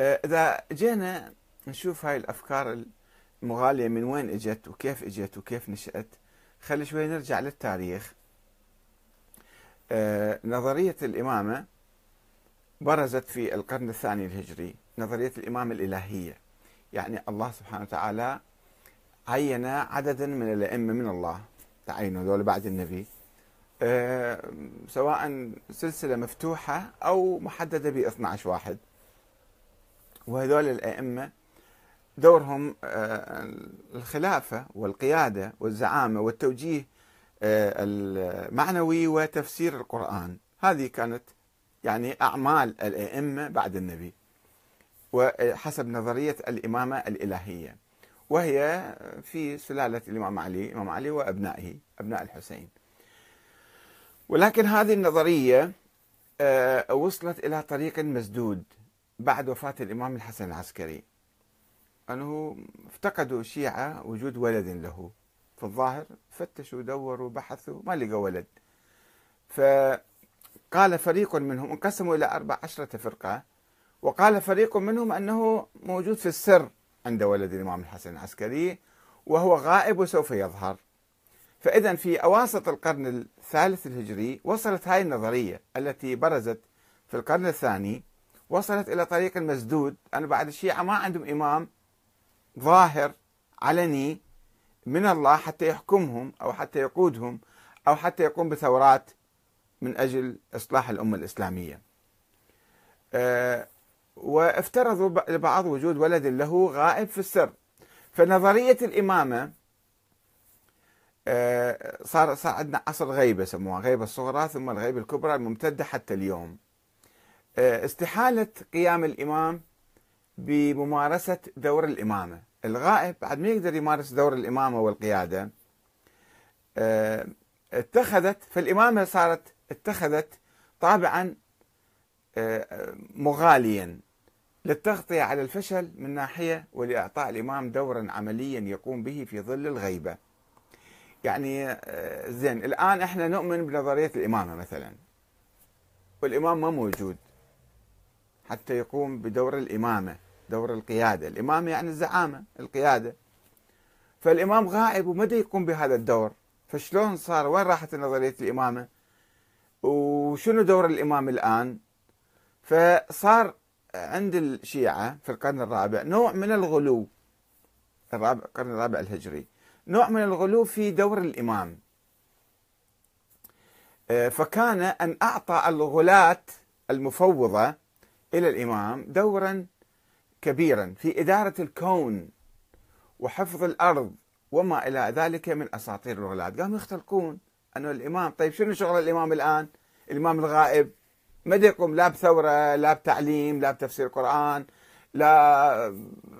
آه، إذا جينا نشوف هاي الأفكار المغالية من وين إجت وكيف إجت وكيف نشأت خلي شوي نرجع للتاريخ. آه، نظرية الإمامة برزت في القرن الثاني الهجري نظرية الإمامة الإلهية. يعني الله سبحانه وتعالى عين عددا من الأئمة من الله. تعينوا هذول بعد النبي. أه سواء سلسلة مفتوحة أو محددة ب 12 واحد. وهذول الأئمة دورهم أه الخلافة والقيادة والزعامة والتوجيه أه المعنوي وتفسير القرآن. هذه كانت يعني أعمال الأئمة بعد النبي وحسب نظرية الإمامة الإلهية. وهي في سلالة الإمام علي الإمام علي وأبنائه أبناء الحسين. ولكن هذه النظرية آه، وصلت إلى طريق مسدود. بعد وفاة الإمام الحسن العسكري أنه افتقدوا الشيعة وجود ولد له. في الظاهر فتشوا دوروا بحثوا ما لقوا ولد. فقال فريق منهم انقسموا إلى أربع عشرة فرقة. وقال فريق منهم أنه موجود في السر عند ولد الإمام الحسن العسكري وهو غائب وسوف يظهر. فإذا في أواسط القرن الثالث الهجري وصلت هاي النظرية التي برزت في القرن الثاني. وصلت إلى طريق مسدود أنا بعد الشيعة ما عندهم إمام ظاهر علني من الله حتى يحكمهم أو حتى يقودهم أو حتى يقوم بثورات من أجل إصلاح الأمة الإسلامية. أه وافترضوا البعض وجود ولد له غائب في السر. فنظرية الإمامة آه، صار صار عندنا عصر غيبة سموها غيبة الصغرى ثم الغيبة الكبرى الممتدة حتى اليوم. آه، استحالة قيام الإمام بممارسة دور الإمامة. الغائب بعد ما يقدر يمارس دور الإمامة والقيادة آه، اتخذت فالإمامة صارت اتخذت طابعا مغاليا للتغطية على الفشل من ناحية ولإعطاء الإمام دورا عمليا يقوم به في ظل الغيبة. يعني آه، زين الآن إحنا نؤمن بنظرية الإمامة مثلا. والإمام ما موجود. حتى يقوم بدور الإمامة دور القيادة. الإمامة يعني الزعامة القيادة. فالإمام غائب ومدى يقوم بهذا الدور؟ فشلون صار؟ وين راحت نظرية الإمامة؟ وشنو دور الإمام الآن؟ فصار عند الشيعة في القرن الرابع نوع من الغلو الرابع القرن الرابع الهجري نوع من الغلو في دور الإمام. آه، فكان أن أعطى الغلاة المفوضة إلى الإمام دورا كبيرا في إدارة الكون وحفظ الأرض وما إلى ذلك من أساطير الغلاة قاموا يختلقون. أنه الإمام طيب شنو شغل الإمام الآن؟ الإمام الغائب. ما يقوم لا بثورة لا بتعليم لا بتفسير القرآن لا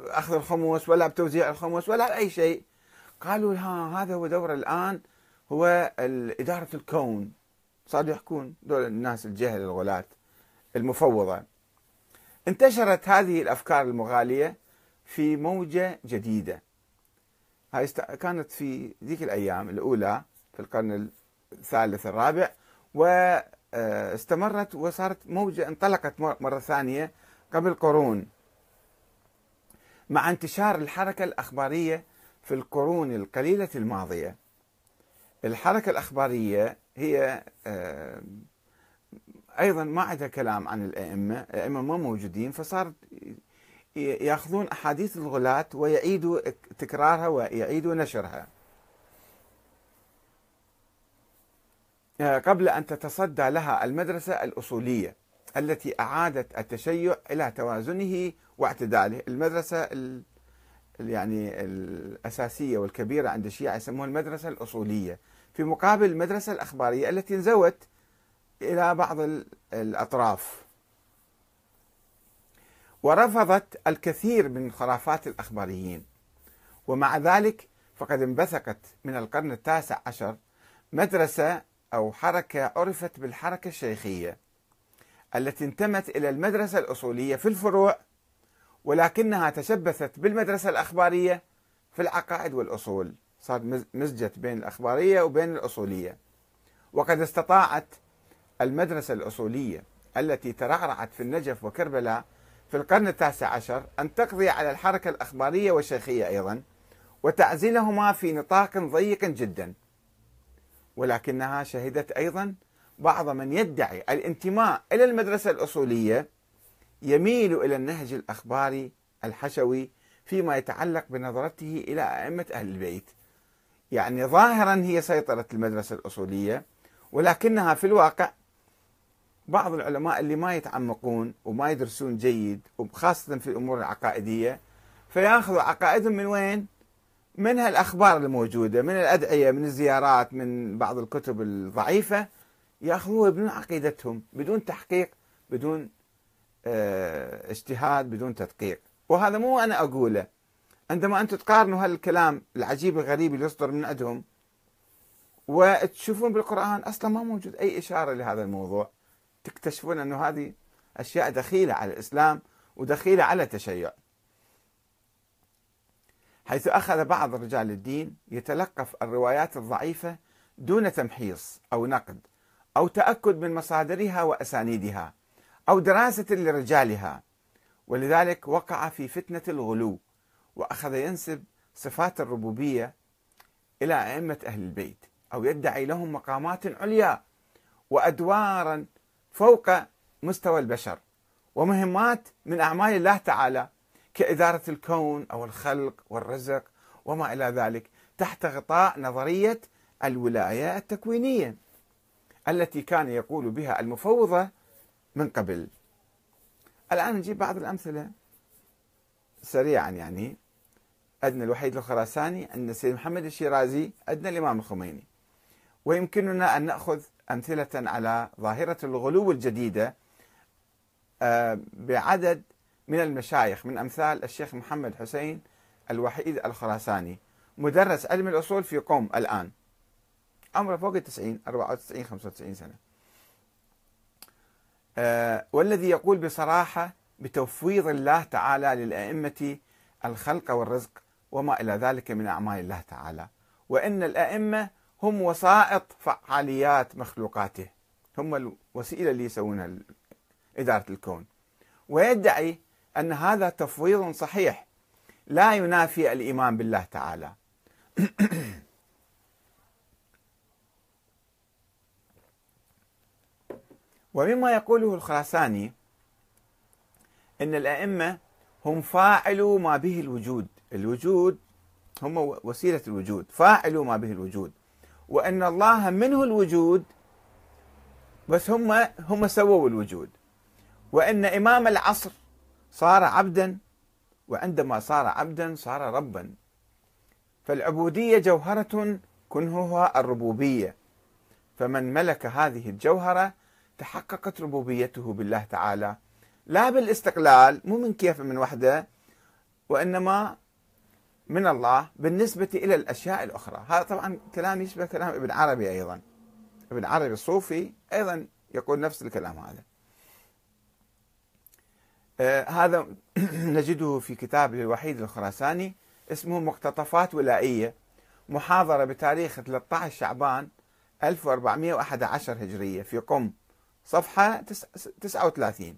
أخذ الخمس ولا بتوزيع الخمس ولا أي شيء. قالوا ها هذا هو دوره الآن هو إدارة الكون. صاروا يحكون دول الناس الجهل الغلاة المفوضة. انتشرت هذه الأفكار المغالية في موجة جديدة. هاي كانت في ذيك الأيام الأولى في القرن الثالث الرابع واستمرت وصارت موجة انطلقت مرة ثانية قبل قرون. مع انتشار الحركة الأخبارية في القرون القليلة الماضية. الحركة الأخبارية هي أيضا ما عندها كلام عن الأئمة الأئمة ما موجودين فصار يأخذون أحاديث الغلاة ويعيدوا تكرارها ويعيدوا نشرها. آه، قبل أن تتصدى لها المدرسة الأصولية التي أعادت التشيع إلى توازنه واعتداله. المدرسة يعني الأساسية والكبيرة عند الشيعة يسموها المدرسة الأصولية. في مقابل المدرسة الأخبارية التي انزوت إلى بعض الأطراف. ورفضت الكثير من خرافات الأخباريين. ومع ذلك فقد انبثقت من القرن التاسع عشر مدرسة أو حركة عرفت بالحركة الشيخية التي انتمت إلى المدرسة الأصولية في الفروع ولكنها تشبثت بالمدرسة الأخبارية في العقائد والأصول. صار مزجت بين الأخبارية وبين الأصولية. وقد استطاعت المدرسة الأصولية التي ترعرعت في النجف وكربلاء في القرن التاسع عشر أن تقضي على الحركة الأخبارية والشيخية أيضا وتعزلهما في نطاق ضيق جدا. ولكنها شهدت أيضا بعض من يدعي الانتماء إلى المدرسة الأصولية يميل إلى النهج الأخباري الحشوي فيما يتعلق بنظرته إلى أئمة أهل البيت. يعني ظاهرا هي سيطرة المدرسة الأصولية ولكنها في الواقع بعض العلماء اللي ما يتعمقون وما يدرسون جيد وخاصة في الأمور العقائدية فياخذوا عقائدهم من وين؟ من هالأخبار الموجودة من الأدعية من الزيارات من بعض الكتب الضعيفة ياخذوها بدون عقيدتهم بدون تحقيق بدون آه اجتهاد بدون تدقيق. وهذا مو أنا أقوله. عندما أنتم تقارنوا هالكلام العجيب الغريب اللي يصدر من عندهم وتشوفون بالقرآن أصلا ما موجود أي إشارة لهذا الموضوع. تكتشفون أنه هذه أشياء دخيلة على الإسلام ودخيلة على التشيع. حيث أخذ بعض رجال الدين يتلقف الروايات الضعيفة دون تمحيص أو نقد أو تأكد من مصادرها وأسانيدها أو دراسة لرجالها ولذلك وقع في فتنة الغلو وأخذ ينسب صفات الربوبية إلى أئمة أهل البيت أو يدعي لهم مقامات عليا وأدوارا فوق مستوى البشر. ومهمات من أعمال الله تعالى كإدارة الكون أو الخلق والرزق وما إلى ذلك تحت غطاء نظرية الولاية التكوينية التي كان يقول بها المفوضة من قبل. الآن نجيب بعض الأمثلة. سريعا يعني عندنا الوحيد الخراساني عندنا السيد محمد الشيرازي عندنا الإمام الخميني. ويمكننا أن نأخذ أمثلة على ظاهرة الغلو الجديدة آه، بعدد من المشايخ من أمثال الشيخ محمد حسين الوحيد الخراساني مدرس علم الأصول في قوم الآن عمره فوق التسعين 94 95 سنة. آه، والذي يقول بصراحة بتفويض الله تعالى للأئمة الخلق والرزق وما إلى ذلك من أعمال الله تعالى وإن الأئمة هم وسائط فعاليات مخلوقاته. هم الوسيلة اللي يسوونها إدارة الكون. ويدعي أن هذا تفويض صحيح. لا ينافي الإيمان بالله تعالى. ومما يقوله الخراساني إن الأئمة هم فاعلوا ما به الوجود، الوجود هم وسيلة الوجود، فاعلوا ما به الوجود، وأن الله منه الوجود بس هم هم سووا الوجود، وأن إمام العصر صار عبدا وعندما صار عبدا صار ربا، فالعبودية جوهرة كنهها الربوبية، فمن ملك هذه الجوهرة تحققت ربوبيته بالله تعالى. لا بالإستقلال مو من كيف من وحده وإنما من الله بالنسبة إلى الأشياء الأخرى. هذا طبعا كلام يشبه كلام ابن عربي أيضا. ابن عربي الصوفي أيضا يقول نفس الكلام هذا. آه هذا نجده في كتابه الوحيد الخراساني اسمه مقتطفات ولائية محاضرة بتاريخ 13 شعبان 1411 هجرية في قم صفحة 39